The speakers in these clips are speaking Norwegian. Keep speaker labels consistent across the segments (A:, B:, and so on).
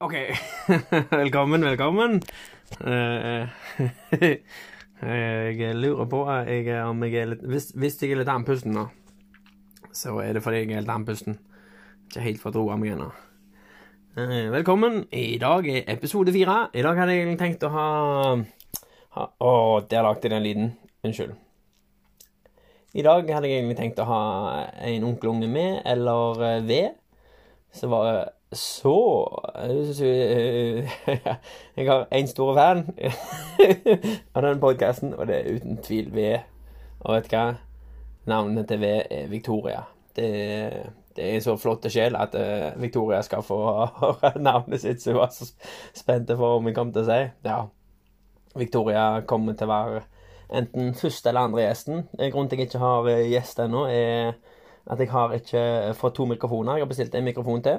A: OK. velkommen, velkommen. Eh, jeg lurer på jeg, om jeg er litt hvis, hvis jeg er litt andpusten nå, så er det fordi jeg er litt andpusten. Ikke helt fått roa meg ennå. Eh, velkommen. I dag er episode fire. I dag hadde jeg egentlig tenkt å ha, ha Å, der lagde jeg den lyden. Unnskyld. I dag hadde jeg egentlig tenkt å ha en onkelunge med, eller eh, ved. Så var så Jeg har én stor fan av den podkasten, og det er uten tvil V. Og vet du hva? Navnet til V er Victoria. Det, det er en så flott sjel at uh, Victoria skal få navnet sitt, som hun var så spent for om hun kom til å si. Ja. Victoria kommer til å være enten første eller andre gjesten. Grunnen til at jeg ikke har gjest ennå, er at jeg har ikke fått to mikrofoner. Jeg har bestilt en mikrofon til.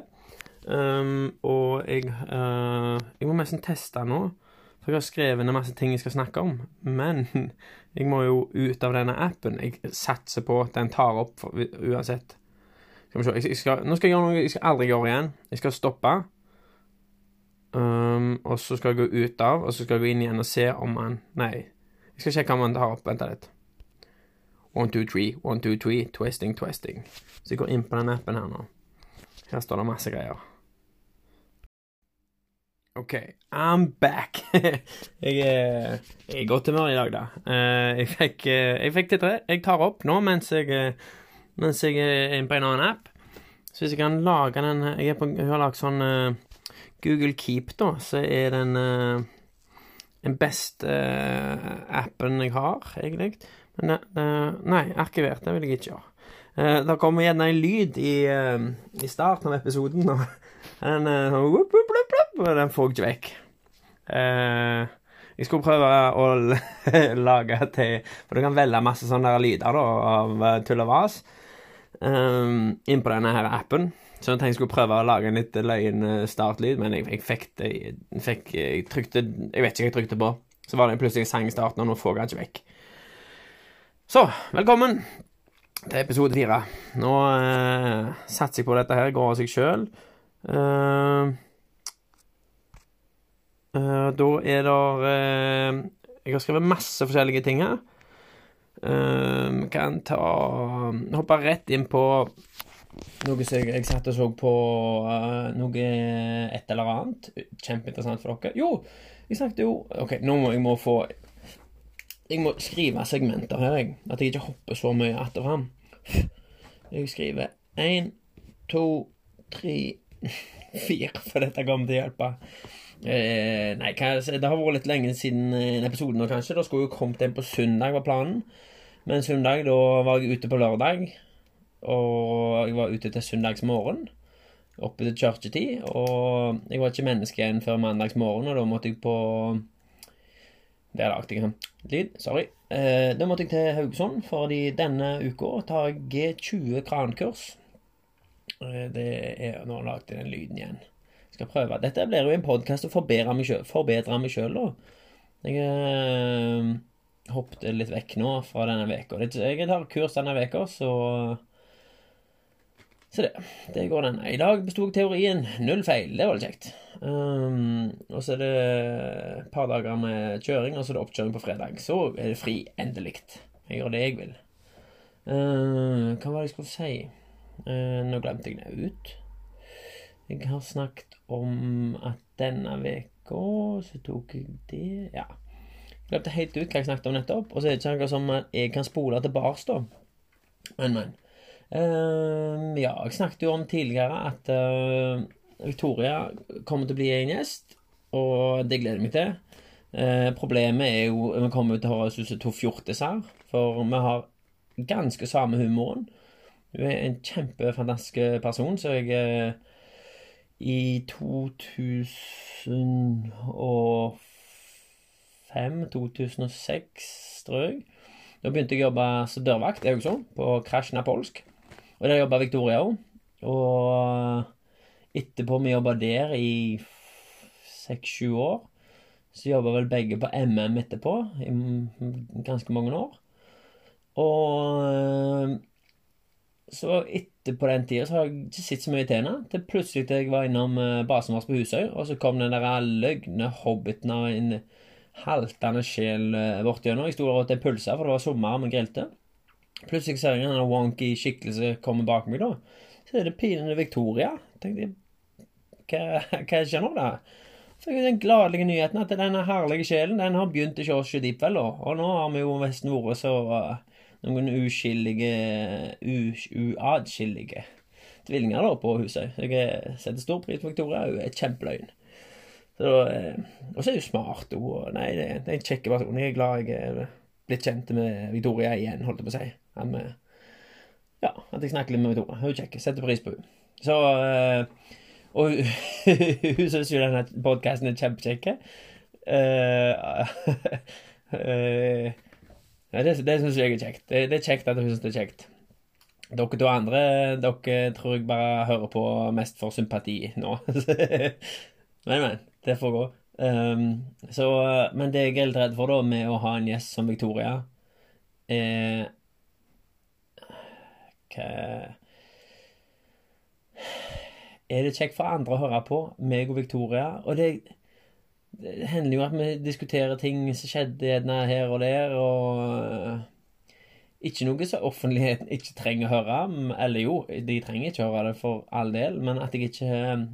A: Um, og jeg uh, Jeg må nesten teste nå. For jeg har skrevet en masse ting jeg skal snakke om. Men jeg må jo ut av denne appen. Jeg satser på at den tar opp for, uansett. Skal vi se. Jeg skal, nå skal jeg gjøre noe jeg skal aldri gjøre igjen. Jeg skal stoppe. Um, og så skal jeg gå ut av, og så skal jeg gå inn igjen og se om han Nei. Jeg skal sjekke om han tar opp. Vent litt. One, two, three, one, two, three, twisting, twisting. Så jeg går inn på den appen her nå. Her står det masse greier. OK, I'm back. jeg, er, i godt humør i dag, da. Uh, jeg, fikk, uh, jeg fikk til tre. Jeg tar opp nå mens jeg, uh, mens jeg er inne på en annen app. Så hvis jeg kan lage den Jeg, på, jeg har lagd sånn Google Keep, da, så er den den beste appen jeg har, egentlig. Men nei, arkivert, det vil jeg ikke gjøre. Uh, det kommer gjerne en lyd i, i, starten av episoden, og den, uh, og den får jeg ikke vekk. jeg skulle prøve å lage til For du kan velge masse sånne der lyder da, av tull og vas um, inn på denne her appen. Så jeg tenkte jeg skulle prøve å lage en litt løyen startlyd, men jeg, jeg fikk det jeg, fikk, jeg trykte Jeg vet ikke hva jeg trykte på. Så var det plutselig sang i starten, og nå får jeg ikke vekk. Så, velkommen til episode fire. Nå eh, satser jeg på dette her går av seg sjøl. Uh, uh, da er det uh, Jeg har skrevet masse forskjellige ting her. Uh, kan ta Hoppe rett inn på noe som jeg, jeg satt og så på noe et eller annet. Kjempeinteressant for dere. Jo, jeg snakket jo OK, nå må jeg må få jeg må skrive segmenter her, jeg. At jeg ikke hopper så mye att og. Jeg skriver én, to, tre, fire, for dette kommer til å hjelpe. Eh, nei, det har vært litt lenge siden en episode nå, kanskje. Da skulle jo kommet en på søndag, var planen. Men søndag, da var jeg ute på lørdag. Og jeg var ute til søndagsmorgen. Oppe til kirketid. Og jeg var ikke menneske igjen før mandagsmorgen, og da måtte jeg på der lagde jeg en lyd. Sorry. Eh, da måtte jeg til Haugesund, fordi denne uka tar jeg G20 krankurs. Eh, det er Nå lagde jeg den lyden igjen. Skal prøve. Dette blir jo en podkast å forbedre meg sjøl, da. Jeg eh, hoppet litt vekk nå fra denne uka. Jeg tar kurs denne uka, så Så det. Det går den. I dag besto teorien null feil. Det var litt kjekt. Um, og så er det et par dager med kjøring, og så er det oppkjøring på fredag. Så er det fri, endelig. Jeg gjør det jeg vil. Uh, hva var det jeg skulle si? Uh, nå glemte jeg det ut. Jeg har snakket om at denne uka så tok jeg det Ja. Jeg glemte helt ut hva jeg snakket om nettopp. Og så er det ikke noe som jeg kan spole tilbake, da. Men, men. Uh, ja, jeg snakket jo om tidligere at uh, Victoria kommer til å bli en gjest, og det gleder jeg meg til. Uh, problemet er jo Vi kommer til å høre Susse to fjortiser, for vi har ganske samme humoren. Hun er en kjempefantastisk person, så jeg eh, I 2005-2006, tror jeg, da begynte jeg å jobbe som dørvakt i Haugesund, på Krasjna Polsk. Og der jobba Victoria òg. Og Etterpå vi jobba der i seks-sju år. Så jobba vel begge på MM etterpå, i ganske mange år. Og så etterpå den tida så har jeg ikke sett så mye til henne. Til plutselig til jeg var innom uh, basen vår på Husøy, og så kom den der løgne hobbiten av en haltende sjel vårt bortigjennom. Jeg sto der og åt en pølse, for det var sommer, vi grilte. Plutselig ser jeg en wonky skikkelse komme bak meg, da. Så er det pinende Victoria. Tenkte jeg, hva, hva skjer nå, da? fikk jeg den gladelige nyheten at denne herlige sjelen den har begynt oss dypt, vel, og nå har vi jo nesten vært så uh, noen uskyldige uatskillige tvillinger da på huset. Jeg setter stor pris på Victoria. Hun er kjempeløgn. Eh, og så er hun smart. Og, nei, det, er en kjekk person. Jeg er glad jeg er blitt kjent med Victoria igjen, holdt jeg på å si. At, ja, at jeg snakker litt med Victoria. Hun er kjekk. Setter pris på henne. Så uh, Og hun syns jo denne podkasten er kjempekjekk. Uh, Ja, det det syns jeg er kjekt. Det, det, er kjekt at hun syns det er kjekt. Dere to andre dere tror jeg bare hører på mest for sympati nå. men, men. Det får gå. Um, så, men det jeg er litt redd for, da, med å ha en gjest som Victoria, er Hva Er det kjekt for andre å høre på, meg og Victoria? Og det det hender jo at vi diskuterer ting som skjedde gjerne her og der, og eh, ikke noe som offentligheten ikke trenger å høre. Eller jo, de trenger ikke å høre det for all del, men at jeg ikke eh,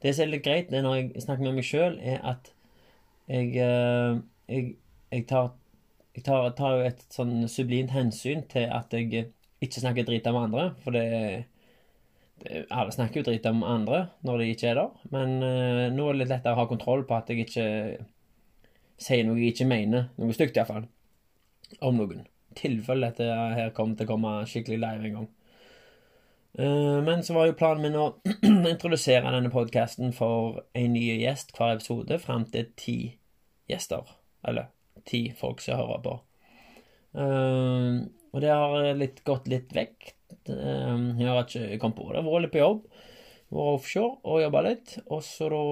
A: Det som er litt greit når jeg snakker med meg sjøl, er at jeg, eh, jeg, jeg tar jeg tar, tar, et sånn sublimt hensyn til at jeg ikke snakker drit om andre, for det alle snakker jo dritt om andre når de ikke er der, men uh, nå er det litt lettere å ha kontroll på at jeg ikke sier noe jeg ikke mener, noe stygt iallfall, om noen. Tilfelle dette her kommer til å komme skikkelig live en gang. Uh, men så var jo planen min å introdusere denne podkasten for en ny gjest hver episode, fram til ti gjester. Eller ti folk som hører på. Uh, og det har litt gått litt vekk Ehm, jeg har ikke kommet på det. Vært litt på jobb. Vært offshore og jobba litt. Og så da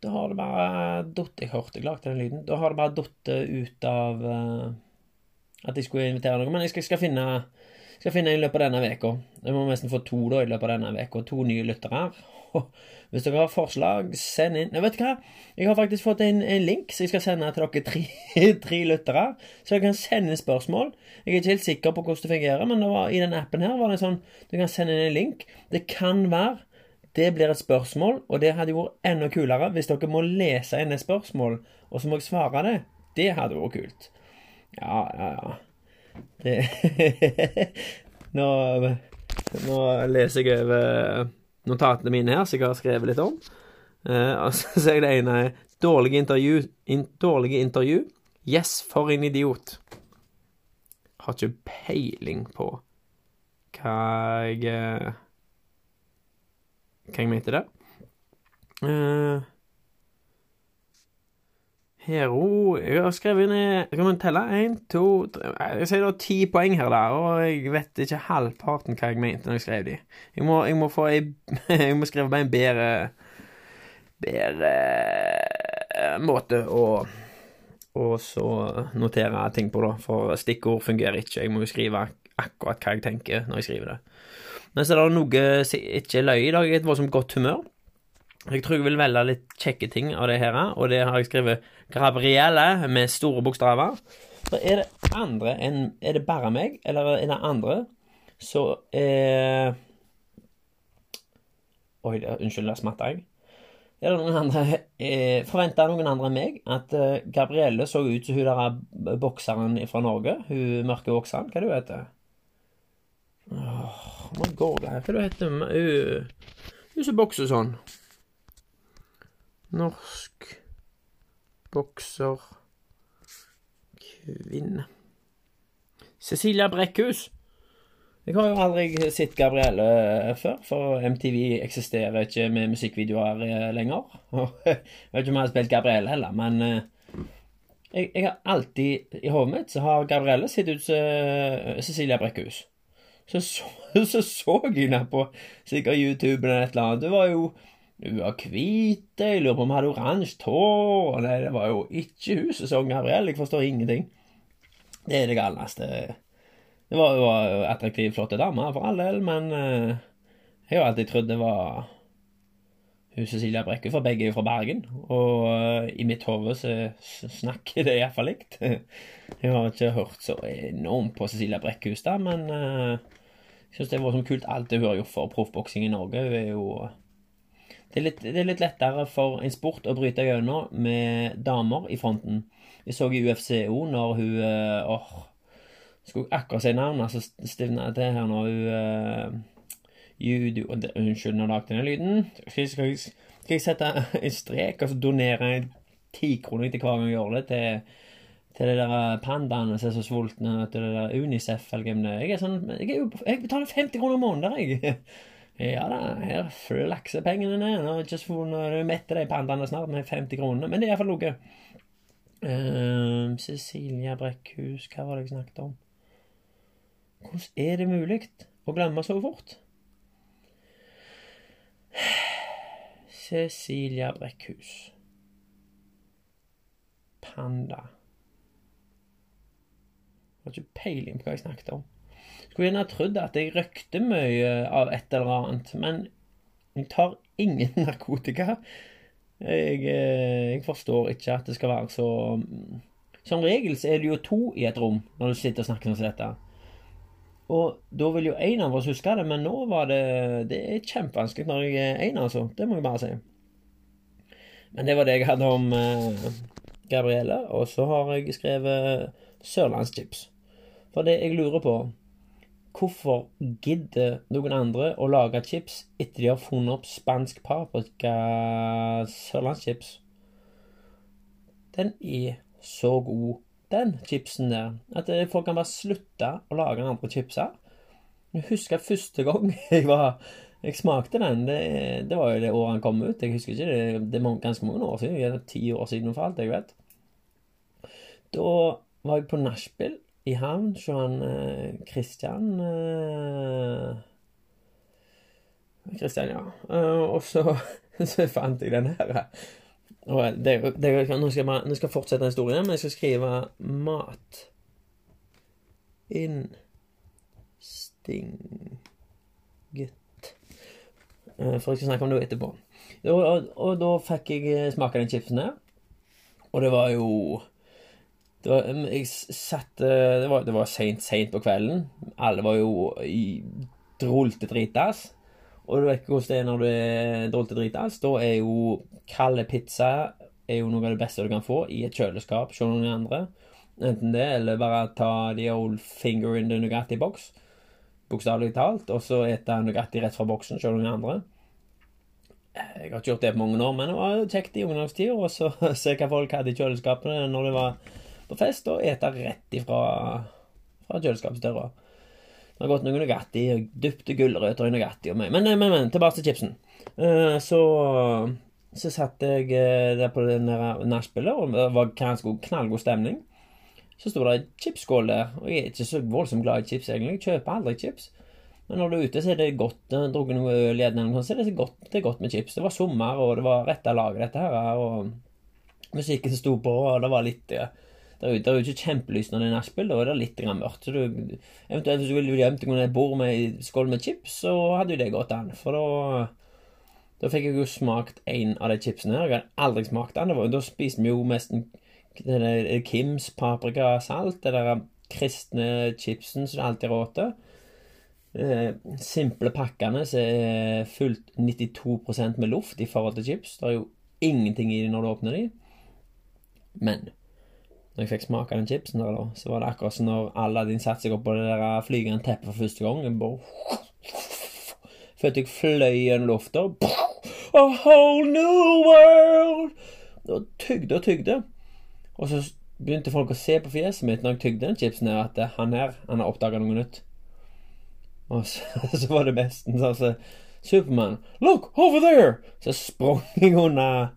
A: Da har det bare datt Jeg hørte lagde den lyden. Da har det bare datt ut av uh, at jeg skulle invitere noen. Men jeg skal, skal finne skal finne en i løpet av denne uka. Jeg må nesten få to da i løpet av denne uka. To nye lyttere. Hvis dere har forslag, send inn Vet vet hva, jeg har faktisk fått en, en link som jeg skal sende til dere tre, tre lyttere. Så dere kan sende spørsmål. Jeg er ikke helt sikker på hvordan det fungerer, men det var, i den appen her var det sånn Du kan sende inn en link. Det kan være det blir et spørsmål, og det hadde vært enda kulere hvis dere må lese inn et spørsmål, og så må jeg svare det. Det hadde vært kult. Ja, ja, ja. Det nå, nå leser jeg over notatene mine her, som jeg har skrevet litt om. Eh, og så ser jeg det ene er dårlige intervju, in, dårlige intervju. Yes, for en idiot. Har ikke peiling på hva jeg eh, Hva jeg mente der. Eh, Hero Jeg har skrevet ned Skal vi telle? Én, to, tre Jeg sier da ti poeng her, da, og jeg vet ikke halvparten hva jeg mente når jeg skrev de. Jeg må, jeg må få ei Jeg må skrive meg en bedre Bedre eh, måte å og så notere ting på, da, for stikkord fungerer ikke. Jeg må jo skrive akkurat hva jeg tenker når jeg skriver det. Men så er det noe som ikke løy i dag. Jeg et voldsomt godt humør. Jeg tror jeg vil velge litt kjekke ting av det her, og det har jeg skrevet Gabrielle med store bokstaver. Så er det andre enn Er det bare meg, eller er det andre, så er Oi, unnskyld, der smatta jeg. Er det noen andre eh, Forventa noen andre enn meg at eh, Gabrielle så ut som hun der bokseren fra Norge? Hun mørke bokseren? Hva er det heter? Åh, oh, my god, hva er det hun heter hun? Hun som bokser sånn. Norsk bokser kvinne. Cecilia Brekkhus. Jeg har jo aldri sett Gabrielle før, for MTV eksisterer ikke med musikkvideoer lenger. lenger. Jeg vet ikke om jeg har spilt Gabrielle heller, men eh, jeg, jeg, har alltid I hodet mitt så har Gabrielle sett ut som eh, Cecilia Brekkhus. Så så, så, så jeg henne på sikkert YouTube eller et eller annet. Det var jo hun var hvit, jeg lurer på om hun hadde oransje hår Nei, det var jo ikke hun som sang Gabriel, Jeg forstår ingenting. Det er det galneste Det var jo attraktive, flotte damer, for all del, men eh, jeg har alltid trodd det var hun Cecilia Brekke, for begge er jo fra Bergen. Og uh, i mitt hode så snakker det iallfall likt. Jeg har ikke hørt så enormt på Cecilia Brekkhus, da, men uh, jeg syns det var sånn kult alt det hun har gjort for proffboksing i Norge. Hun er jo det er, litt, det er, litt, lettere for en sport å bryte gjennom med damer i fronten. Vi så i UFCO når hun Åh... åh, Skulle akkurat si navnet, så stivna jeg til her når hun judo Unnskyld, nå lagde denne den lyden. Skal, jeg, skal, jeg sette en strek og så donere en kroner til hver gang jeg gjør det, til, til de der pandaene som er så sultne, til det der Unicef eller hvem det er. Jeg, er sånn, jeg, er jeg betaler 50 kroner måneden, jeg. Ja da, her flakser pengene ned. Nå er du mette de pandaene snart med 50 kroner. Men det er iallfall noe. Uh, Cecilia Brekkhus, hva var det jeg snakket om? Hvordan er det mulig å glemme så fort? Cecilia Brekkhus. Panda. Jeg har ikke peiling på hva jeg snakket om. Skulle gjerne trodd at jeg røkte mye av et eller annet, men jeg tar ingen narkotika. Jeg, eh, jeg, forstår ikke at det skal være så Som regel så er det jo to i et rom når du sitter og snakker om dette. Og da vil jo en av oss huske det, men nå var det Det er kjempevanskelig når jeg er en, altså. Det må jeg bare si. Men det var det jeg hadde om eh, Gabrielle. Og så har jeg skrevet sørlandschips. For det jeg lurer på Hvorfor gidder noen andre å lage chips etter de har funnet opp spansk paprika sørlandschips? Den er så god den chipsen der. At eh, folk kan bare slutte å lage andre chipser. Jeg husker første gang jeg var jeg smakte den. Det, det var jo det året den kom ut. Jeg husker ikke det, det er ganske mange år siden. Ti år siden for alt jeg vet. Da var jeg på nachspiel i havn hos han eh, Christian eh, ja. Uh, og så, så fant jeg den her det, det, nå, skal jeg, nå skal jeg fortsette historien, men jeg skal skrive mat Innstinget eh, For jeg skal snakke om det etterpå. Og, og, og da fikk jeg eh, smake den chipsen der. Og det var jo det var, jeg satt Det var, det var seint, seint på kvelden. Alle var jo i drolte dritas. Og du vet ikke hvordan det er når du er drolte dritas. Da er jo kald pizza er jo noe av det beste du kan få i et kjøleskap se noen andre. Enten det, eller bare ta the old finger in the Nugatti-boks. Bokstavelig talt. Og så ete Nugatti rett fra boksen se noen andre. Jeg har ikke gjort det på mange år, men det var kjekt i ungdomstida å se hva folk hadde i kjøleskapene når det var på fest, og ete rett ifra fra kjøleskapsdøra. Det har gått noen Nugatti, dypte gulrøtter i Nugatti og meg. Men, men, men, tilbake til chipsen. Uh, så så satt jeg uh, der på den nachspielet, og det var knallgod stemning. Så sto det ei chipsskål der, og jeg er ikke så voldsomt glad i chips, egentlig. Jeg kjøper aldri chips. Men når du er ute, så er det godt. Drukket noe øl den, så er det godt, det er godt med chips. Det var sommer, og det var retta laget, dette her. Og musikken sto på, og det var litt det er, jo, ikke kjempelys når det er nachspiel, da er det litt mørkt. Så du, eventuelt hvis du ville hjem til et bord med en skål med chips, så hadde jo det gått an. For da da fikk jeg jo smakt en av de chipsene. Jeg hadde aldri smakt den. Da spiste vi jo mest Kims paprikasalt, det kristne chipsen som det alltid råter. Eh, simple pakkene som er fullt 92% med luft i forhold til chips. Det er jo ingenting i dem når du åpner dem. Men når jeg fikk smake den chipsen, der, da, så var det akkurat som når Aladdin satte seg opp på det der flygende teppet for første gang. Jeg bare Følte jeg fløy gjennom lufta. A whole new world! Og tygde og tygde. Og så begynte folk å se på fjeset mitt når jeg tygde den chipsen, her, at han her, han har oppdaga noe nytt. Og så, så var det besten sånn så Supermann, look, over there! Så sprang jeg under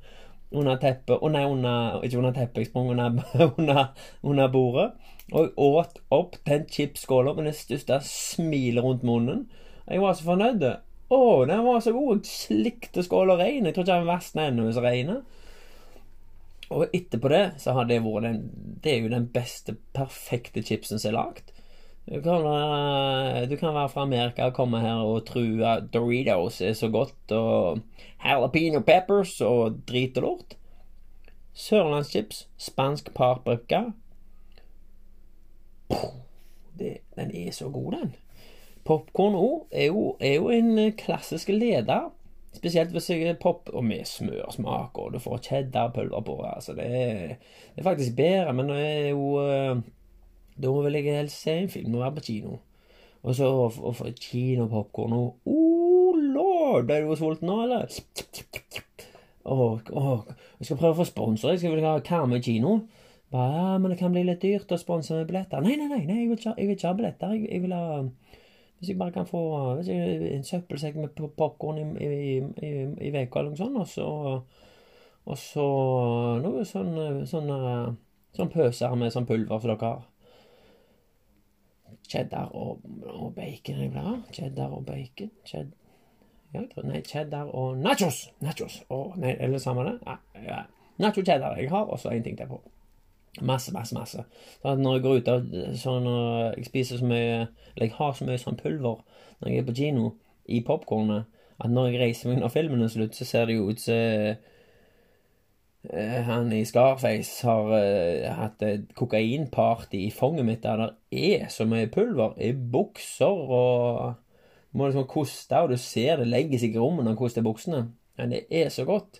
A: under teppet Å nei, under, ikke under teppet, jeg sprang under, under, under bordet. Og jeg åt opp den chipsskåla med det største smilet rundt munnen. Jeg var så fornøyd. Å, den var så god. Jeg slikte skåla rein. Jeg tror ikke den var verst ennå hvis regner. Og etterpå det så har det vært den Det er jo den beste, perfekte chipsen som er lagd. Du kan, være, du kan være fra Amerika og komme her og tro at Doritos er så godt, og jalapeno peppers og drit og lort. Sørlandschips, spansk paprika Den er så god, den. Popkorn òg er, er, jo en eh, klassisk leder. Spesielt hvis jeg er pop og med smørsmak, og du får cheddarpulver på. Altså, det det er faktisk bedre, men det er jo eh, Da vil jeg helst se en film og være på kino. Og så å få kinopopkorn og Oh lord, er du sulten nå, eller? Åh, åh, jeg skal prøve å få sponsor. Jeg vel ha Karmøy kino. Bare, ja, men det kan bli litt dyrt å sponse med billetter. Nei, nei, nei, nei jeg, vil ikke, jeg vil ikke ha billetter. Jeg, jeg, vil ha Hvis jeg bare kan få jeg, en søppelsekk med popkorn i, uka eller noe sånt, og så Og så noe sånn sånn, sånn pøser med sånn pulver som dere har. Cheddar og, og bacon vil. Cheddar og bacon. Cheddar ja, nei, cheddar og nachos! Nachos. Oh, nei, er det samme det? Ja, ja. Nacho cheddar jeg har, og så en ting til på. Masse, masse, masse. Så når jeg går ut av sånn og jeg spiser så mye Eller jeg har så mye sånn pulver når jeg er på kino i popkornet, at når jeg reiser meg når filmen er slutt, så ser det jo ut som han i Scarface har uh, hatt et kokainparty i fanget mitt der det er så mye pulver i bukser og du må liksom koste, og du ser det legger seg i rommet når han koster buksene. Men det er så godt.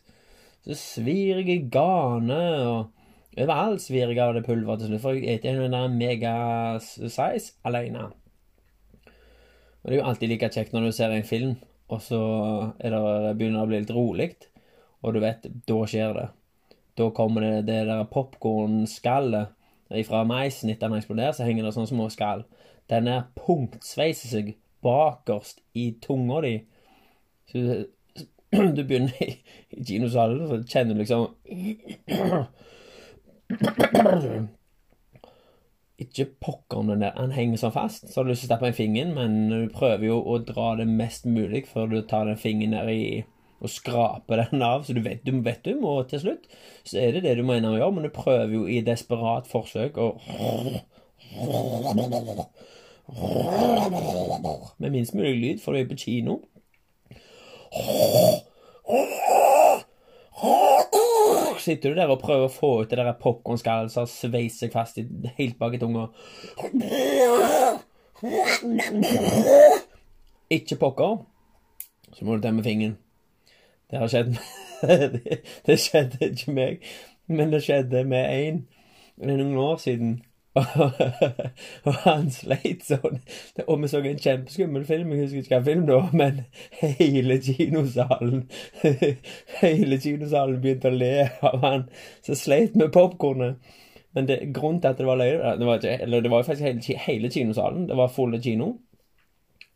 A: Så svir jeg i gane, og overalt svir jeg av det pulveret til slutt. For jeg spiser en der megasize alene. Og det er jo alltid like kjekt når du ser en film, og så er det, begynner det å bli litt rolig, og du vet, da skjer det. Da kommer det det der popkornskallet fra meisen etter den eksploderer, så henger det sånne små skall. Den der punktsveiser seg bakerst i tunga di. Så du begynner i, i kinosalen, så kjenner du liksom Ikke pokker om den der. Den henger sånn fast. Så har du lyst til å stappe en finger men du prøver jo å dra det mest mulig før du tar den fingeren ned i og skraper den av, så du vet du, vet du må til slutt. Så er det det du inn og gjøre, men du prøver jo i desperat forsøk å med minst mulig lyd, for du er på kino. Sitter du der og prøver å få ut det der popkornskallet som sveiser seg fast i, helt bak i tunga. Ikke pokker, så må du temme fingeren. Det har skjedd med, Det skjedde ikke meg, men det skjedde med én. Noen år siden. og han sleit sånn. Og vi så en kjempeskummel film, jeg husker ikke hva film det var, men hele kinosalen Hele kinosalen begynte å le av han som sleit med popkornet. Men det, grunnen til at det var løye Eller det var jo faktisk hele, hele kinosalen. Det var full kino.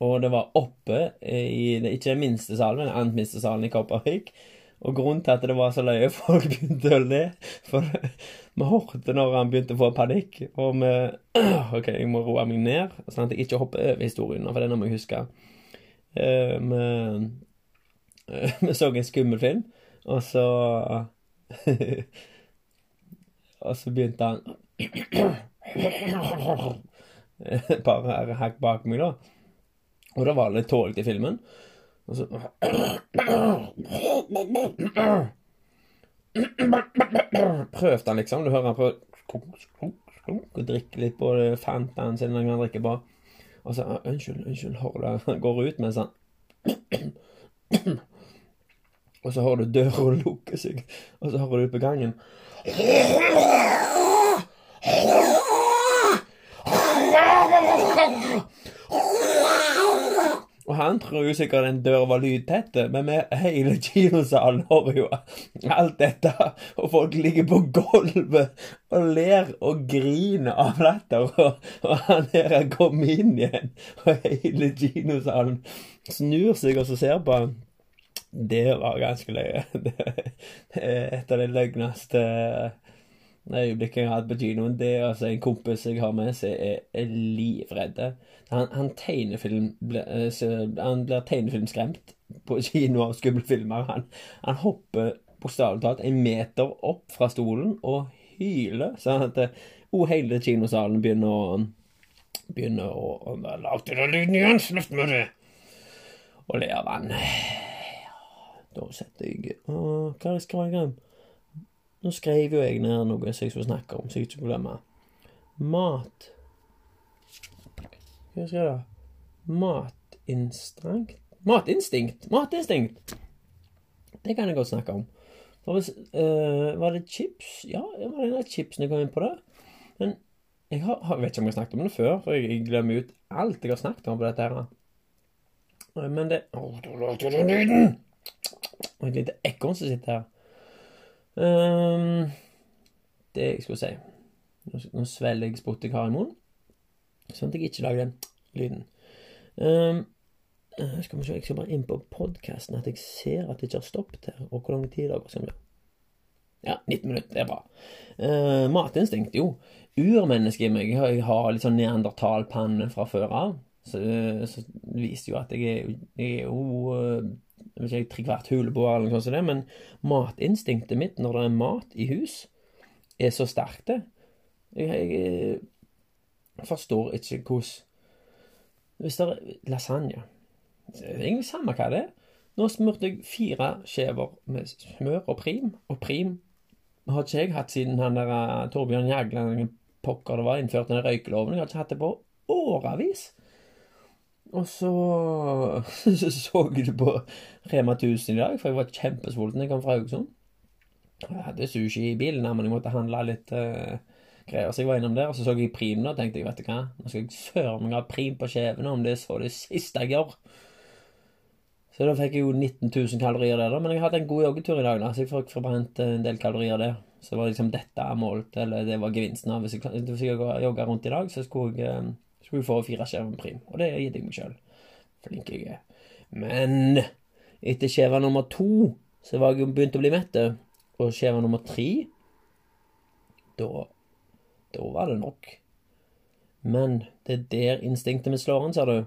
A: Og det var oppe i Ikke minste salen, men annet minste salen i Kopervik. Og grunnen til at det var så løye, folk begynte å le. For vi hørte når han begynte å få panikk. Og vi OK, jeg må roe meg ned, sånn at jeg ikke hopper over historien, for den må jeg huske. Vi, uh, vi så en skummel film, og så Og så begynte han Bare hakk bak meg, da. Og da var det litt tålelig i filmen. Og så Prøvde han liksom. Du hører han å drikke litt på Fantaen sin når han drikker på. Og så Unnskyld, unnskyld, hører du Han går ut mens han Og så hører du døra lukke seg, og så hører du ut på gangen og han tror jo sikkert den døra var lydtett, men vi hele kinosalen hører jo alt dette, og folk ligger på gulvet og ler og griner av latter, og, og han her har kommet inn igjen, og hele kinosalen snur seg og så ser på han. Det var ganske løye. Det er et av de løgneste øyeblikket jeg har hatt på kinoen. Det er altså en kompis jeg har med seg, er, er livredde. Han, han, tegnefilm, ble, han blir tegnefilmskremt på kino av skumle filmer. Han, han hopper bokstavelig talt en meter opp fra stolen og hyler, sånn at oh, hele kinosalen begynner å begynner å, Lag den lyden igjen! Slutt med det! Og le av han. Da setter jeg å, Hva det skrev jeg? Nå skrev jo jeg ned noe som jeg skulle snakke om, så jeg ikke skulle glemme. Mat Hva skal jeg da? Matinstinkt Matinstinkt! Matinstinkt! Det kan jeg godt snakke om. Hvis, øh, var det chips? Ja, det var en av chipsene jeg kom inn på det. Men jeg, har, jeg vet ikke om jeg har snakket om det før, for jeg, jeg glemmer ut alt jeg har snakket om på dette her. Men det lagde du lyden! Og et lite ekorn som sitter her. Um, det jeg skulle si Nå, svelger jeg spottekar i munnen, sånn at jeg ikke lager den lyden. Um, skal vi se, Jeg skal bare inn på podkasten at jeg ser at det ikke har stoppet her. Og hvor lang tid det skal bli. Ja, 19 minutter. Det er bra. Uh, matinstinkt, jo. Urmennesket i meg. Jeg har litt sånn neandertalpanne fra før av. Så, så det viser jo at jeg er, jeg er jo vet ikke, trekvart huleboer eller noe sånt, som det, men matinstinktet mitt når det er mat i hus, er så sterkt, det. Jeg, jeg, forstår ikke hvordan Hvis det er lasagne det er egentlig samme hva det er. Nå smurte jeg fire skjever med smør og prim, og prim har ikke jeg hatt siden han der uh, Torbjørn Jagland pokker det var innført den røykeloven. Jeg har ikke hatt det på årevis. Og så så, jeg det på Rema 1000 i dag, for jeg var kjempesulten. Jeg kom fra Haugesund. Jeg hadde sushi i bilen, men jeg måtte handle litt uh, greier. Så jeg var innom der, og så så jeg Prim da, og tenkte jeg, vet du hva, nå skal jeg søren meg ha Prim på kjevene, om det er så det siste jeg gjør. Så da fikk jeg jo 19 000 kalorier der, da. Men jeg hadde en god joggetur i dag, da, så jeg fikk forbrent en del kalorier der. Så det var liksom dette målt, eller det var gevinsten av Hvis jeg, hvis jeg jogga rundt i dag, så skulle jeg, eh, skulle får få fire skjever prim. Og det gitt jeg meg sjøl. Flink jeg er. Men etter skjeva nummer to så var jeg begynt å bli mett. Og skjeva nummer tre da, da var det nok. Men det er der instinktet mitt slår an, sa du.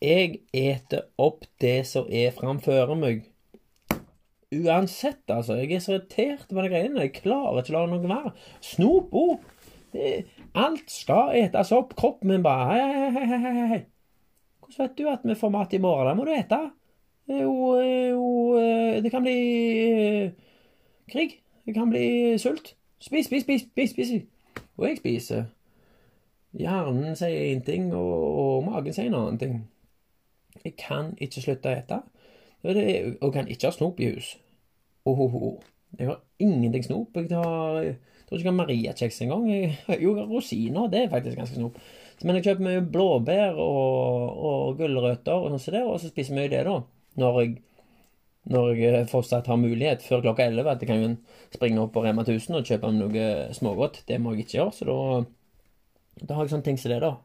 A: Jeg eter opp det som er framfor meg. Uansett, altså. Jeg er så irritert med de greiene. Jeg klarer ikke å la noe være. Snop òg. Alt skal etes opp. Kroppen min bare Hei, hei, hei, hei. Hvordan vet du at vi får mat i morgen? Det må du ete. Det eh, kan bli eh, krig. Det kan bli sult. Spis, spis, spis, spis. spis. Og jeg spiser. Hjernen sier én ting, og, og magen sier en annen ting. Jeg kan ikke slutte å ete. Og kan ikke ha snop i hus. Ohoho. Jeg har ingenting snop. Jeg jeg tror ikke Maria-kjeks engang. Jo, rosiner, det er faktisk ganske snop. Men jeg kjøper mye blåbær og, og gulrøtter og sånn som det, og så spiser mye det, da. Når jeg, når jeg fortsatt har mulighet før klokka 11. At jeg kan springe opp på Rema 1000 og kjøpe noe smågodt. Det må jeg ikke gjøre, så da, da har jeg sånne ting som det, da.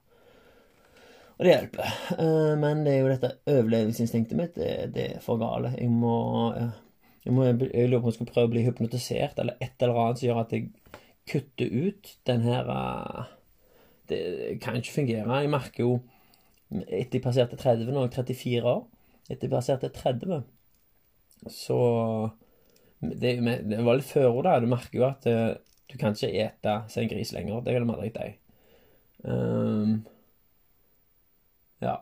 A: Og det hjelper. Eh, men det er jo dette overlevelsesinstinktet mitt, det, det er for gale. Jeg må, jeg må Jeg lurer på om jeg skal prøve å bli hypnotisert, eller et eller annet som gjør at jeg kutter ut den her eh, Det kan ikke fungere. Jeg merker jo etter jeg passerte 30, nå er jeg 34 år Etter jeg passerte 30, så Det, det var litt før da. Du merker jo at eh, du kan ikke ete som en gris lenger. Det vil vi aldri deg. Um, ja.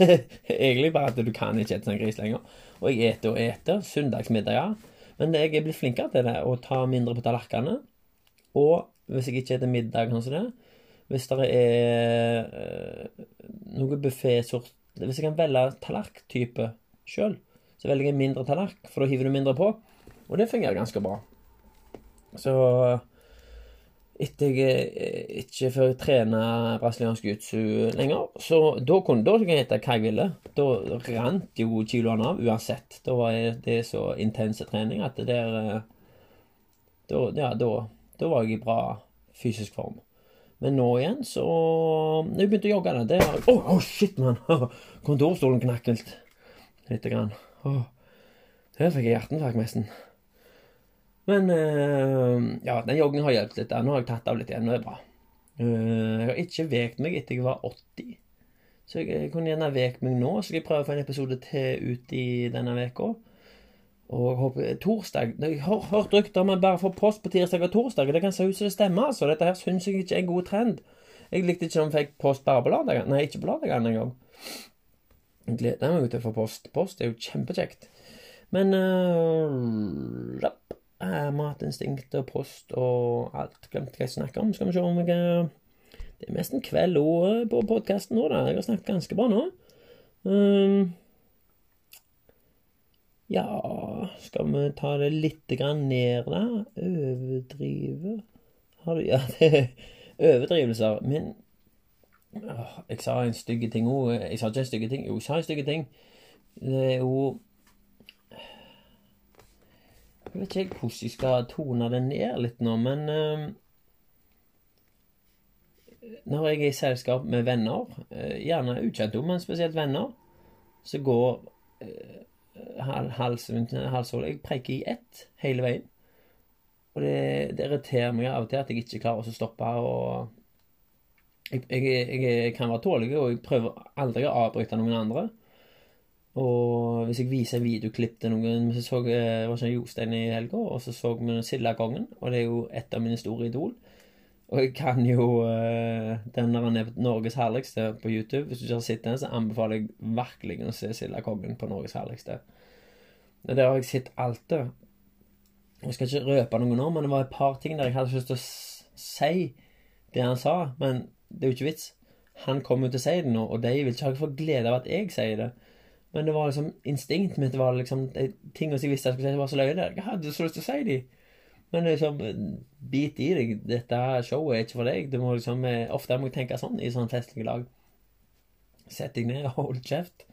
A: Egentlig bare at du kan ikke ete sånn gris lenger. Og jeg eter og eter søndagsmiddager. Men jeg er blitt flinkere til det, å ta mindre på tallerkenene. Og hvis jeg ikke spiser middag sånn som det, hvis det er øh, noe buffésort Hvis jeg kan velge tallerktype sjøl, så velger jeg mindre tallerken, for da hiver du mindre på. Og det fungerer ganske bra. Så etter jeg ikke før jeg trener brasiliansk jiu lenger. Så da kunne da jeg hete hva jeg ville. Da rant jo kiloene av uansett. Da var det så intense trening at det der eh, da, Ja, da, da var jeg i bra fysisk form. Men nå igjen, så Når jeg begynte å jogge, det Å, oh, oh, shit, mann! Kontorstolen knakk litt. Lite grann. Oh. Der fikk jeg hjerteinfarkt, nesten. Men uh, ja, den joggen har hjulpet litt. Nå har jeg tatt av litt igjen, og det er bra. Uh, jeg har ikke vekt meg etter jeg var 80. Så jeg, jeg kunne gjerne vekt meg nå, så skal jeg prøve å få en episode til ut i denne veka. Og torsdag Jeg har hørt rykter om at bare får post på tirsdag og torsdag. Det kan se ut som det stemmer, altså. Dette her syns jeg ikke er en god trend. Jeg likte ikke om jeg fikk post bare på lørdagen. Nei, ikke på lørdagen engang. Jeg gleder meg jo til å få post. Post er jo kjempekjekt. Men uh, rapp, uh, Matinstinkt og post og alt. Glemte hva jeg snakker om. Skal vi se om jeg uh, Det er mest en kveld òg på podkasten nå, da. Jeg har snakket ganske bra nå. Um, ja Skal vi ta det litt grann ned, da? Overdrive Har du Ja, det er overdrivelser. Men åh, Jeg sa en stygge ting òg. Jeg sa ikke en stygge ting. Jo, jeg sa en stygge ting. Det er jo Jeg vet ikke hvordan jeg skal tone det ned litt nå, men øh, Når jeg er i selskap med venner, øh, gjerne ukjente, men spesielt venner, så går uh, rundt halshålet. Jeg preiker i ett hele veien. Og det, det, irriterer meg av og til at jeg ikke klarer å stoppe. og jeg, jeg, jeg, kan være tålig, og jeg prøver aldri å avbryte noen andre. Og hvis jeg viser videoklipp til noen Vi så det var sånn Jostein i helga, og så så vi Sildakongen, og det er jo et av mine store idol. Og jeg kan jo uh, den der han er Norges herligste på YouTube. Hvis du ikke har sett den, så anbefaler jeg virkelig å se Sildakongen på Norges herligste. Der har jeg sett alt det. Jeg skal ikke røpe noe nå, men det var et par ting der jeg hadde lyst til å si det han sa. Men det er jo ikke vits. Han kommer jo til å si det nå, og de vil ikke ha for glede av at jeg sier det. Men det var liksom instinktet mitt. Var liksom ting som jeg visste jeg skulle si, var så løye. Jeg hadde så lyst til å si de. Men liksom, bit i deg. Dette showet er ikke for deg. Du må liksom, eh, Ofte må jeg tenke sånn i sånn festlige lag. Sett deg ned og hold kjeft.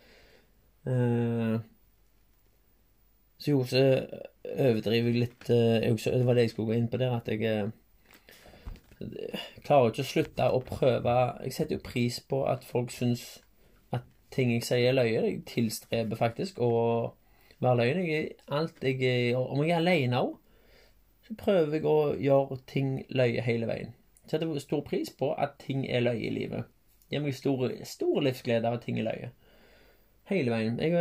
A: Uh, så jo, så overdriver jeg litt uh, Det var det jeg skulle gå inn på der, at jeg uh, klarer ikke å slutte å prøve Jeg setter jo pris på at folk syns at ting jeg sier, er løye. Jeg tilstreber faktisk å være løgn. Om jeg er alene òg, så prøver jeg å gjøre ting løye hele veien. Setter stor pris på at ting er løye i livet. Gir meg stor, stor livsglede av at ting er løye. Hele veien. Jeg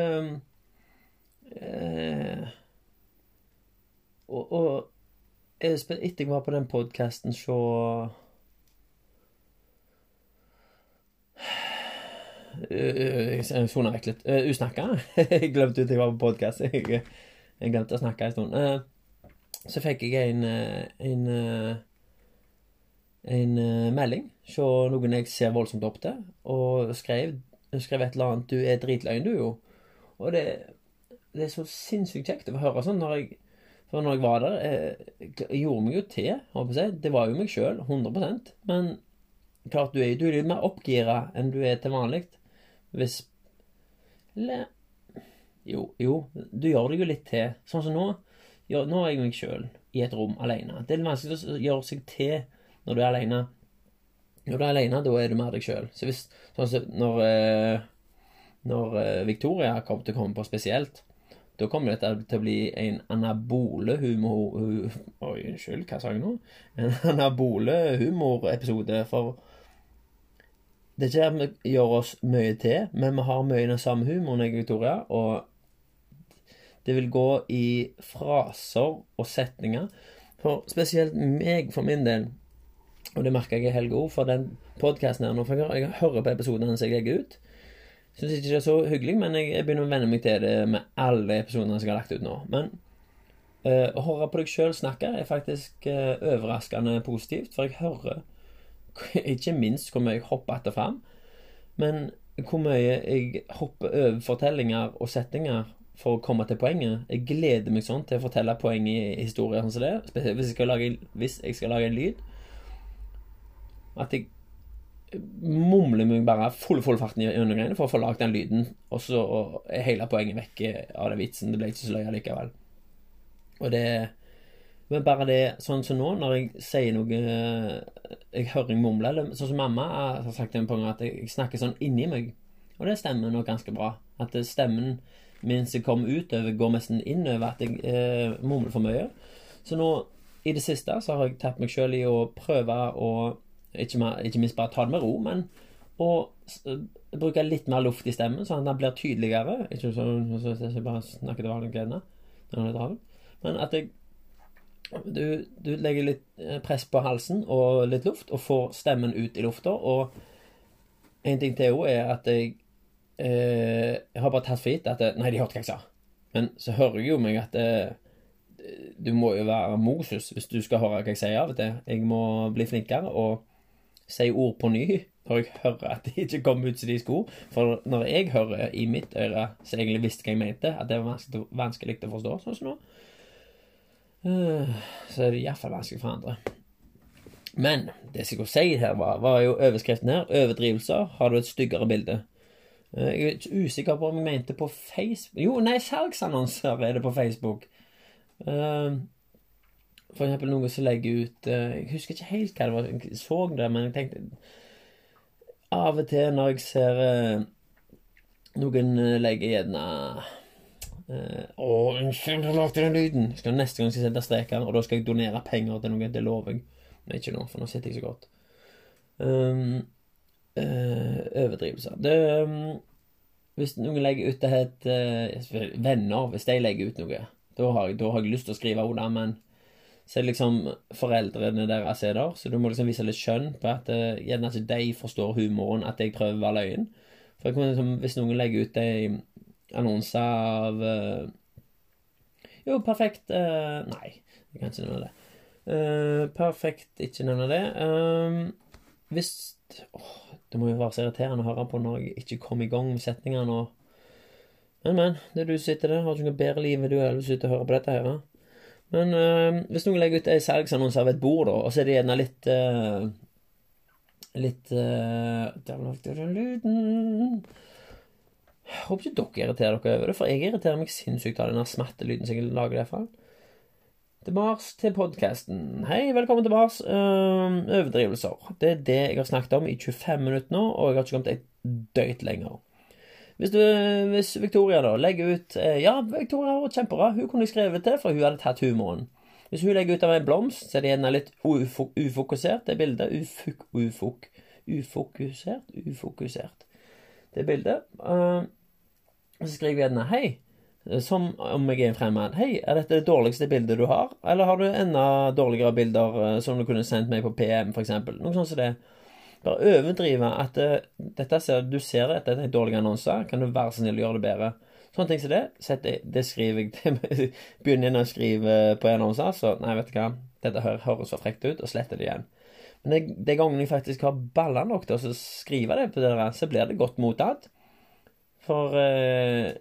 A: øh, og, og etter jeg var på den podkasten, så Jeg sona vekk litt. Usnakka. Jeg glemte at jeg var på podkast. Jeg, glemte å snakke en stund. Så fikk jeg en, en, en melding fra noen jeg ser voldsomt opp til, og skrev, skrev et eller annet 'Du er dritløgn, du, jo'. Og det, det er så sinnssykt kjekt å høre sånn når jeg for når jeg var der Jeg, jeg gjorde meg jo til, håper jeg. Det var jo meg sjøl, 100% Men klart du er, du er litt mer oppgira enn du er til vanlig. Hvis Eller Jo, jo, du gjør deg jo litt til. Sånn som nå. Jo, nå er jeg meg sjøl i et rom alene. Det er vanskelig å gjøre seg til når du er alene. Når du er alene, da er du mer deg sjøl. Så hvis Sånn når eh, Når eh, Victoria kom til å komme på spesielt da kommer dette til å bli en anabole humor... Oi, unnskyld, hva sa jeg nå? En anabole humorepisode, for det er ikke det vi gjør oss mye til, men vi har mye den samme humoren, jeg og Victoria, og det vil gå i fraser og setninger. For spesielt meg, for min del, og det merker jeg i helga òg, for den podkasten her nå, for jeg hører på episodene som jeg legger ut. Syns ikke det er så hyggelig, men jeg, jeg, begynner å venne meg til det med alle episodene jeg har lagt ut nå. Men uh, å høre på deg sjøl snakke er faktisk uh, overraskende positivt, for jeg hører ikke minst hvor mye jeg hopper etter fram, men hvor mye jeg hopper over fortellinger og settinger for å komme til poenget. Jeg gleder meg sånn til å fortelle poeng i historier sånn som det. Spesielt hvis jeg skal lage, hvis jeg skal lage en lyd. At jeg mumler meg bare full, full farten gjennom greiene for å få lagd den lyden, og så er hele poenget vekk av den vitsen. Det ble ikke så løye likevel. Og det Men bare det sånn som nå, når jeg sier noe Jeg hører jeg mumle, eller sånn som mamma har sagt en gang, at jeg snakker sånn inni meg. Og det stemmer nok ganske bra. At stemmen mens jeg kom utover, går nesten innover at jeg eh, mumler for mye. Så nå, i det siste, så har jeg tatt meg sjøl i å prøve å ikke, ikke, minst bare ta det med ro, men å bruke litt mer luft i stemmen, sånn at den blir tydeligere. Ikke sånn så jeg bare snakker til er travelt. Men at jeg du, du legger litt eh, press på halsen og litt luft, og får stemmen ut i lufta. Og en ting til òg er at jeg, eh, jeg har bare tatt for gitt at Nei, de hørte hva jeg sa. Men så hører jeg jo meg at det, du må jo være Moses hvis du skal høre hva jeg sier av og til. Jeg må bli flinkere og si ord på ny når jeg hører at de ikke kommer ut som de skulle. For når jeg hører i mitt øre, så jeg egentlig visste hva jeg mente, at det var vanskelig, vanskelig å forstå, sånn som nå, eh, så er det iallfall vanskelig for andre. Men det jeg skulle si her, var, var jo overskriften her. Overdrivelser. Har du et styggere bilde? Eh, Jeg er ikke usikker på om jeg mente på Facebook Jo, nei, salgsannonser er det på Facebook. Eh, For eksempel noe som legger ut eh, Jeg husker ikke helt hva det var, jeg så det, men jeg tenkte Av og til når jeg ser noen legger gjerne Å, unnskyld, jeg lagde den lyden! Skal neste gang skal jeg sette streken, og da skal jeg donere penger til noen. Det lover jeg. Men ikke nå, for nå sitter jeg så godt. Um, Uh, overdrivelser. Det um, Hvis noen legger ut det het eh, Venner, hvis de legger ut noe, da har, da har jeg lyst til å skrive under, men så er det liksom foreldrene deres er der, så du må liksom vise litt skjønn på at uh, gjerne ikke de forstår humoren, at jeg prøver å være løyen. For jeg kan liksom, hvis noen legger ut ei annonse av uh, Jo, perfekt uh, Nei, jeg kan ikke nevne det. Uh, perfekt, ikke nevne det. Hvis åh, Det må jo være så irriterende å høre på når jeg ikke kom i gang med setningene og Men, men. Det er du som sitter der. Har ikke noe bedre liv enn du er, du sitter og hører på dette her. Men øh, hvis noen legger ut ei salgsannonse av et bord, da, og så er det gjerne litt øh, Litt øh, jeg håper ikke dere irriterer dere over det, for jeg irriterer meg sinnssykt av den smattelyden som jeg lager derfra. Tilbake til podkasten. Hei, velkommen tilbake. Uh, overdrivelser. Det er det jeg har snakket om i 25 minutter nå, og jeg har ikke kommet et døyt lenger. Hvis, du, hvis Victoria da legger ut uh, Ja, Victoria var kjempebra. Hun kunne jeg skrevet til, for hun hadde tatt humoren. Hvis hun legger ut av en blomst, så er det gjerne litt ufok ufokusert, det bildet. Ufuk, ufok, ufokusert, ufokusert. Det bildet. Uh, så skriver jeg gjerne 'Hei', som om jeg er en fremmed. 'Hei, er dette det dårligste bildet du har?' Eller har du enda dårligere bilder uh, som du kunne sendt meg på PM, for eksempel? Noe sånt som det. Bare overdrive at uh, dette ser, du ser det, dette er en dårlig annonse. Kan du være så snill å gjøre det bedre? Sånne ting som det, det, det skriver jeg Begynner jeg å skrive på annonser, så nei, vet du hva, dette høres så frekt ut, og sletter det igjen. Men det, det gangen jeg faktisk har baller nok til å skrive det på dere, der, så blir det godt mottatt. For eh,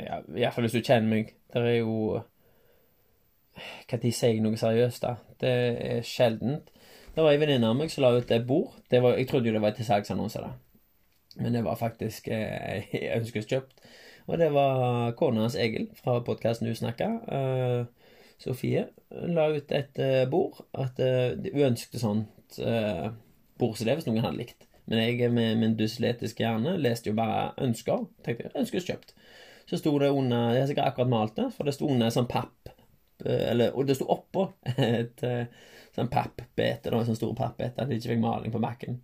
A: ja, Iallfall hvis du kjenner meg. Det er jo Når sier jeg noe seriøst, da? Det er sjeldent. Det var ei venninne av meg som la ut et bord. Var, jeg trodde jo det var til salgsannonse, da. Men det var faktisk eh, ønskeskjøpt. Og det var kona hans Egil fra podkasten du snakka. Uh, Sofie la ut et eh, bord. At uh, hun ønsket sånt eh, bord som det, hvis noen hadde likt. Men jeg med min dysletiske hjerne leste jo bare ønsker. Tenkte ønskes kjøpt. Så sto det under Jeg har sikkert akkurat malt det, for det sto under sånn papp eller, Og det sto oppå et sånn pappbete, da, sånn stor pappbete, at jeg ikke fikk maling på bakken.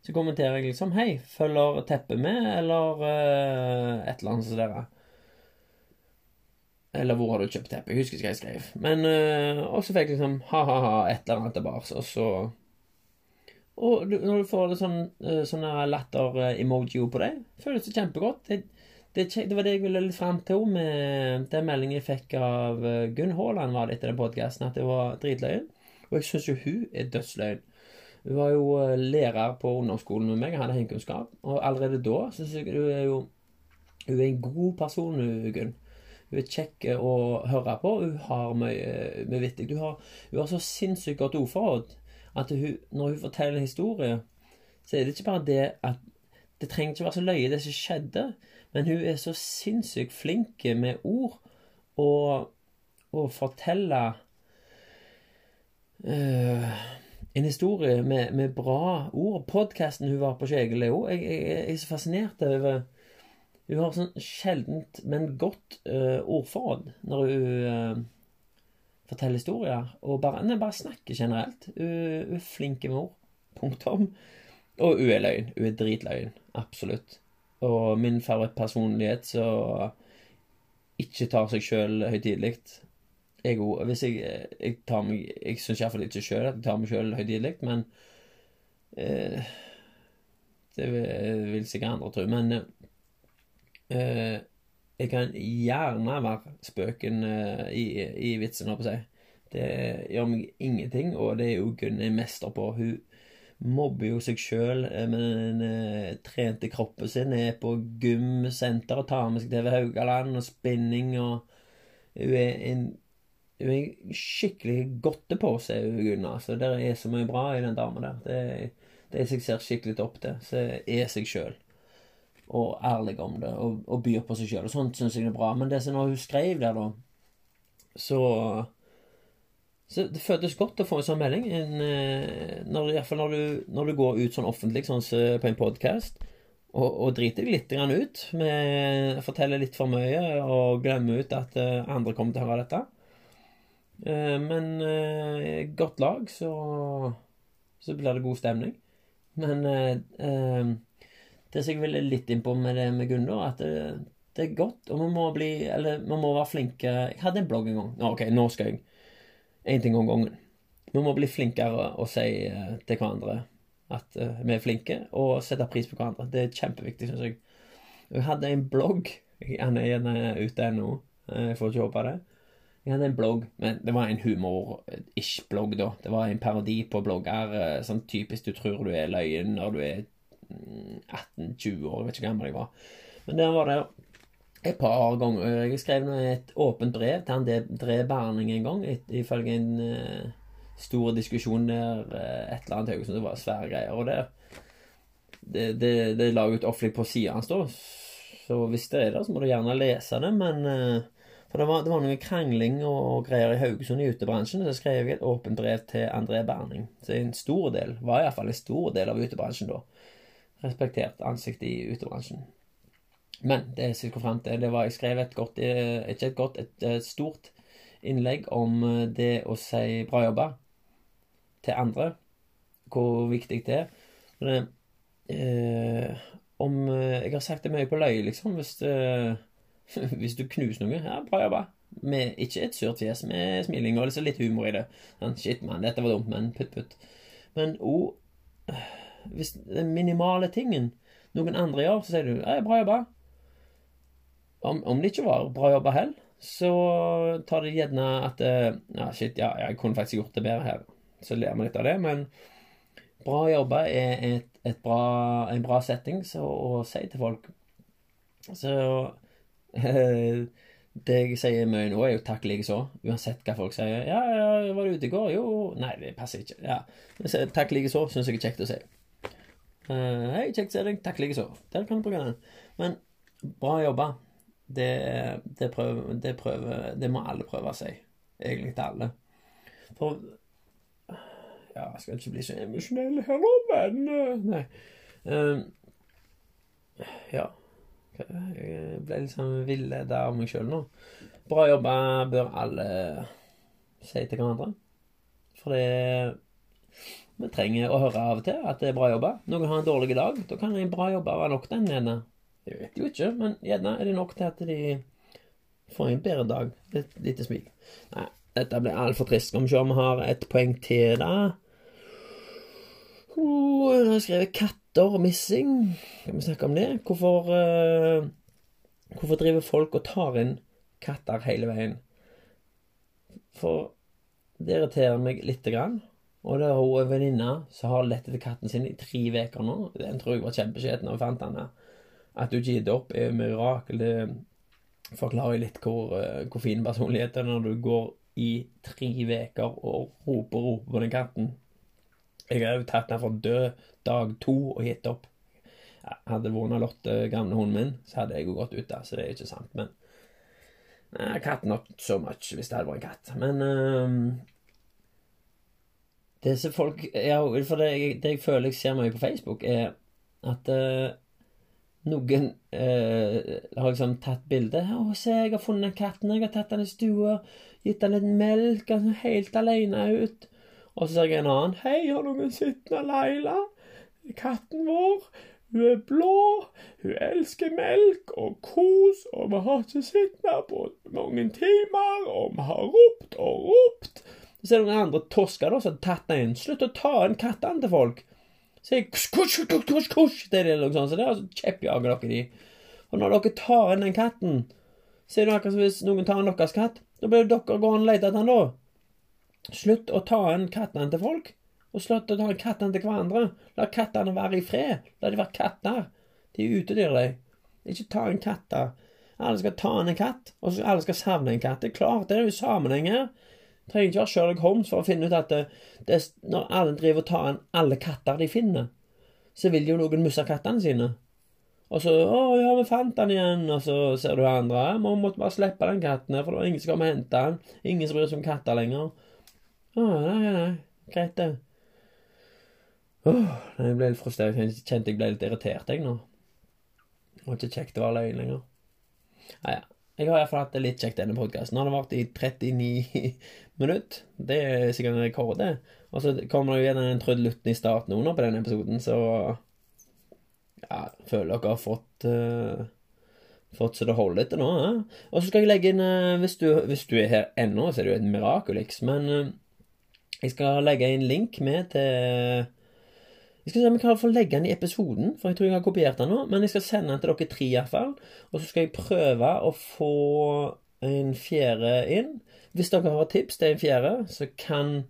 A: Så kommenterer jeg liksom Hei, følger teppet med, eller uh, et eller annet som dere Eller hvor har du kjøpt teppet? Jeg husker ikke hva jeg skrev. Men uh, Og så fikk jeg liksom ha-ha-ha, et eller annet tilbake, og så Og når du får sånn, sånn latter-emoji på det, føles det kjempegodt. Det, det, det, var det jeg ville litt fram til med den meldingen jeg fikk av Gunn Haaland var det etter den podkasten, at det var dritløgn. Og jeg syns jo hun er dødsløgn. Hun var jo lærer på ungdomsskolen med meg, hadde heimkunnskap. Og allerede da syns jeg hun er jo Hun er en god person, Gunn. Hun er kjekk å høre på. Hun har mye, mye vittig. Hun har, hun har så sinnssykt godt ordforråd at hun, når hun forteller en historie, så er det ikke bare det at Det trenger ikke være så løye, det som skjedde, men hun er så sinnssykt flink med ord og, å fortelle uh, en historie med, med bra ord. Podkasten hun var på Skjegel, jeg, jeg, jeg, er så fascinert over Hun har sånn sjeldent, men godt uh, ordforråd når hun uh, forteller historier. Og bare, nei, bare snakker generelt. Hun, hun er flink med ord. Punktum. Og hun er løgn. Hun er dritløgn. Absolutt. Og min favorittpersonlighet som ikke tar seg sjøl høytidelig. jeg òg Hvis jeg, jeg tar meg Jeg syns iallfall ikke sjøl at jeg tar meg sjøl høytidelig, men eh, Det vil sikkert andre tro. Men eh, jeg kan gjerne være spøken eh, i, i vitsen, holdt på å si. Det gjør meg ingenting, og det er jo Gunn en mester på. Hun mobber jo seg sjøl med den eh, trente kroppen sin, er på gymsenter og tar med seg til Haugaland og spinning og Hun er en hun er skikkelig godte på seg, Gunnar. Så det er så mye bra i den dama der. Det er det jeg ser skikkelig opp til. Så er seg sjøl. Og ærlig om det, og, og byr på seg sjøl. Sånt syns jeg er bra. Men det som hun skrev der, da, så så det føltes godt å få en sånn melding. En, eh, når, Iallfall når, du, når du går ut sånn offentlig, sånn på en podkast, og, og driter deg litt ut med Forteller litt for mye og glemmer ut at uh, andre kommer til å høre dette. Uh, men godt lag, så, så blir det god stemning. Men det som jeg ville litt innpå med det med Gunnar, at det, det, er godt, og vi må bli Eller vi må være flinke Jeg hadde en blogg en gang. Ok, nå skal jeg én ting om gangen. Vi må bli flinkere å si uh, til hverandre at uh, vi er flinke, og sette pris på hverandre. Det er kjempeviktig, syns jeg. Jeg hadde en blogg. Han er gjerne ute ennå. Jeg får ikke håpe det. Jeg hadde en blogg, men det var en humor-ish-blogg, da. Det var en parodi på blogger. Eh, sånn typisk du tror du er løyen når du er 18-20 mm, år. Jeg vet ikke hvor gammel jeg var. Men der var det et par ganger. Jeg skrev et åpent brev til han Dre Berning en gang, ifølge en uh, stor diskusjon der uh, et eller annet Haugesund. Det var svære greier. Og det, det, det, det la ut offentlig på sida hans, da. Så hvis det er det, så må du gjerne lese det. Men uh, For det var, det var noe krangling og, og, greier i Haugesund i utebransjen. Så skrev jeg et åpent brev til André Berning. Så en stor del, var iallfall en stor del av utebransjen da. Respektert ansikt i utebransjen. Men det jeg skulle fram til, det var jeg skrev et godt, eh, ikke et godt, et, et stort innlegg om eh, det å si 'bra jobba' til andre. Hvor viktig det er. Men, eh, om eh, Jeg har sagt det mye på løye, liksom. Hvis, det, hvis du knuser noe Ja, bra jobba. Med ikke et surt fjes, med smiling og liksom litt humor i det. Sånn, shit, mann, dette var dumt, men putt, putt. Men òg Hvis den minimale tingen noen andre gjør, så sier du ja, 'bra jobba'. Om, om, det ikke var bra jobba heller, så tar det gjerne at eh, Ja, shit, ja, jeg kunne faktisk gjort det bedre her. Så ler vi litt av det, men bra jobba er et, et bra, en bra setting så, å si til folk. Så eh, Det jeg sier mye nå, er jo 'takk likeså', uansett hva folk sier. 'Ja, ja, var du ute i går?' Jo Nei, det passer ikke. Ja. 'Takk likeså' syns jeg er kjekt å si. Uh, 'Hei, kjekt å se deg. Takk likeså'. Der kan du bruke den. Men bra jobba det, det, prøver, det, prøver, det må alle prøve si. Egentlig til alle. For Ja, jeg skal ikke bli så emosjonell nå, men eh, Nei. Um, ja. Jeg ble litt sånn villeda av meg sjøl nå. Bra jobba bør alle si til hverandre. For det Vi trenger å høre av og til at det er bra jobba. Noen har en dårlig dag. Da kan en bra jobba være nok den ene. Jeg vet jo ikke, men gjerne er det nok til at de får en bedre dag. Et lite smil. Nei, dette ble altfor trist. Skal vi se om vi har et poeng til, da. Jeg har skrevet 'katter missing'. Kan vi snakke om det? Hvorfor uh, Hvorfor driver folk og tar inn katter hele veien? For det irriterer meg lite grann. Og det er hun en venninne som har lett etter katten sin i tre uker nå. Den tror jeg var kjempeskjeten da hun fant den. At du ikke gitt opp, er mirakel. Det forklarer litt hvor, eh, hvor fin personlighet er når du går i tre uker og roper roper på den katten. Jeg har jo tatt den for død dag to og gitt opp. Jeg hadde vunnet Lotte, gamle hunden min, så hadde jeg jo gått ut der, så det er ikke sant. Men nei, katt not so much, hvis det hadde vært en katt. Men um, det som folk ja, For det, det, jeg føler jeg ser mye på Facebook, er at uh, noen eh, har liksom tatt bilde. 'Å, se, jeg har funnet katten. Jeg har tatt den i stua. Gitt den litt melk. Han er helt alene ut.' Og så ser jeg en annen. 'Hei, har noen sett Laila? Katten vår. Hun er blå, hun elsker melk og kos, og vi har ikke sett henne på mange timer, og vi har ropt og ropt. Så er det noen andre tosker da, som har tatt den inn. Slutt å ta inn kattene til folk. Så jeg kusj, kusj, kusj, kusj, kusj. Det er det noe sånt. Så det er altså kjeppjager dere de. Og når dere tar inn den katten, så er akkurat som hvis noen tar inn deres katt. Da blir dere gående og lete etter den da. Slutt å ta inn kattene til folk. Og slutt å ta inn kattene til hverandre. La kattene være i fred. La de være katter. De er utedyr, de. Ikke ta inn katter. Alle skal ta inn en katt, og alle skal savne en katt. Det er klart, det er jo sammenheng her. Trenger ikke være Sherlock Holmes for å finne ut at det, det er, når alle driver og tar inn alle katter de finner, så vil jo noen miste kattene sine. Og så 'Å ja, vi fant den igjen.' Og så ser du andre 'Vi måtte bare slippe den katten her, for det var ingen som kom og hente den.' Ingen som bryr seg om katter lenger. Å, nei, nei, nei. Greit, det. Åh, jeg ble litt frustrert. Jeg kjente jeg ble litt irritert, jeg, nå. Det var ikke kjekt å være løgn lenger. Nei, ja. Jeg har iallfall hatt det litt kjekt denne podkasten. Den har vart i 39 minutter. Det er sikkert en rekord, det. Og så kommer det jo gjerne en trudelutten i starten under på denne episoden, så Ja, føler dere har fått uh, Fått så det holder til nå. Ja. Og så skal jeg legge inn uh, hvis, du, hvis, du, er her ennå, så er det jo et mirakulix, men uh, jeg skal legge inn link med til jeg skal se om jeg kan få legge den i episoden, for jeg tror jeg har kopiert den nå. Men jeg skal sende den til dere tre, iallfall. Og så skal jeg prøve å få en fjerde inn. Hvis dere har tips til en fjerde, så kan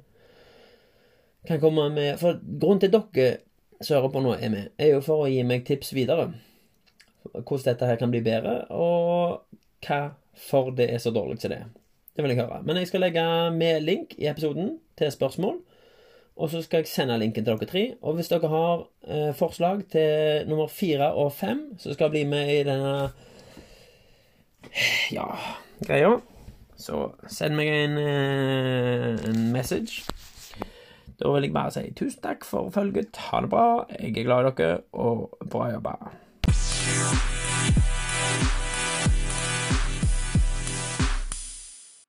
A: kan komme med For grunnen til dere som hører på nå, er med, er jo for å gi meg tips videre. Hvordan dette her kan bli bedre, og hva for det er så dårlig til det. Det vil jeg høre. Men jeg skal legge med link i episoden til spørsmål. Og så skal jeg sende linken til dere tre. Og hvis dere har eh, forslag til nummer fire og fem, så skal jeg bli med i denne ja, greia, så send meg en, eh, en message. Da vil jeg bare si tusen takk for følget. Ha det bra. Jeg er glad i dere, og bra jobba.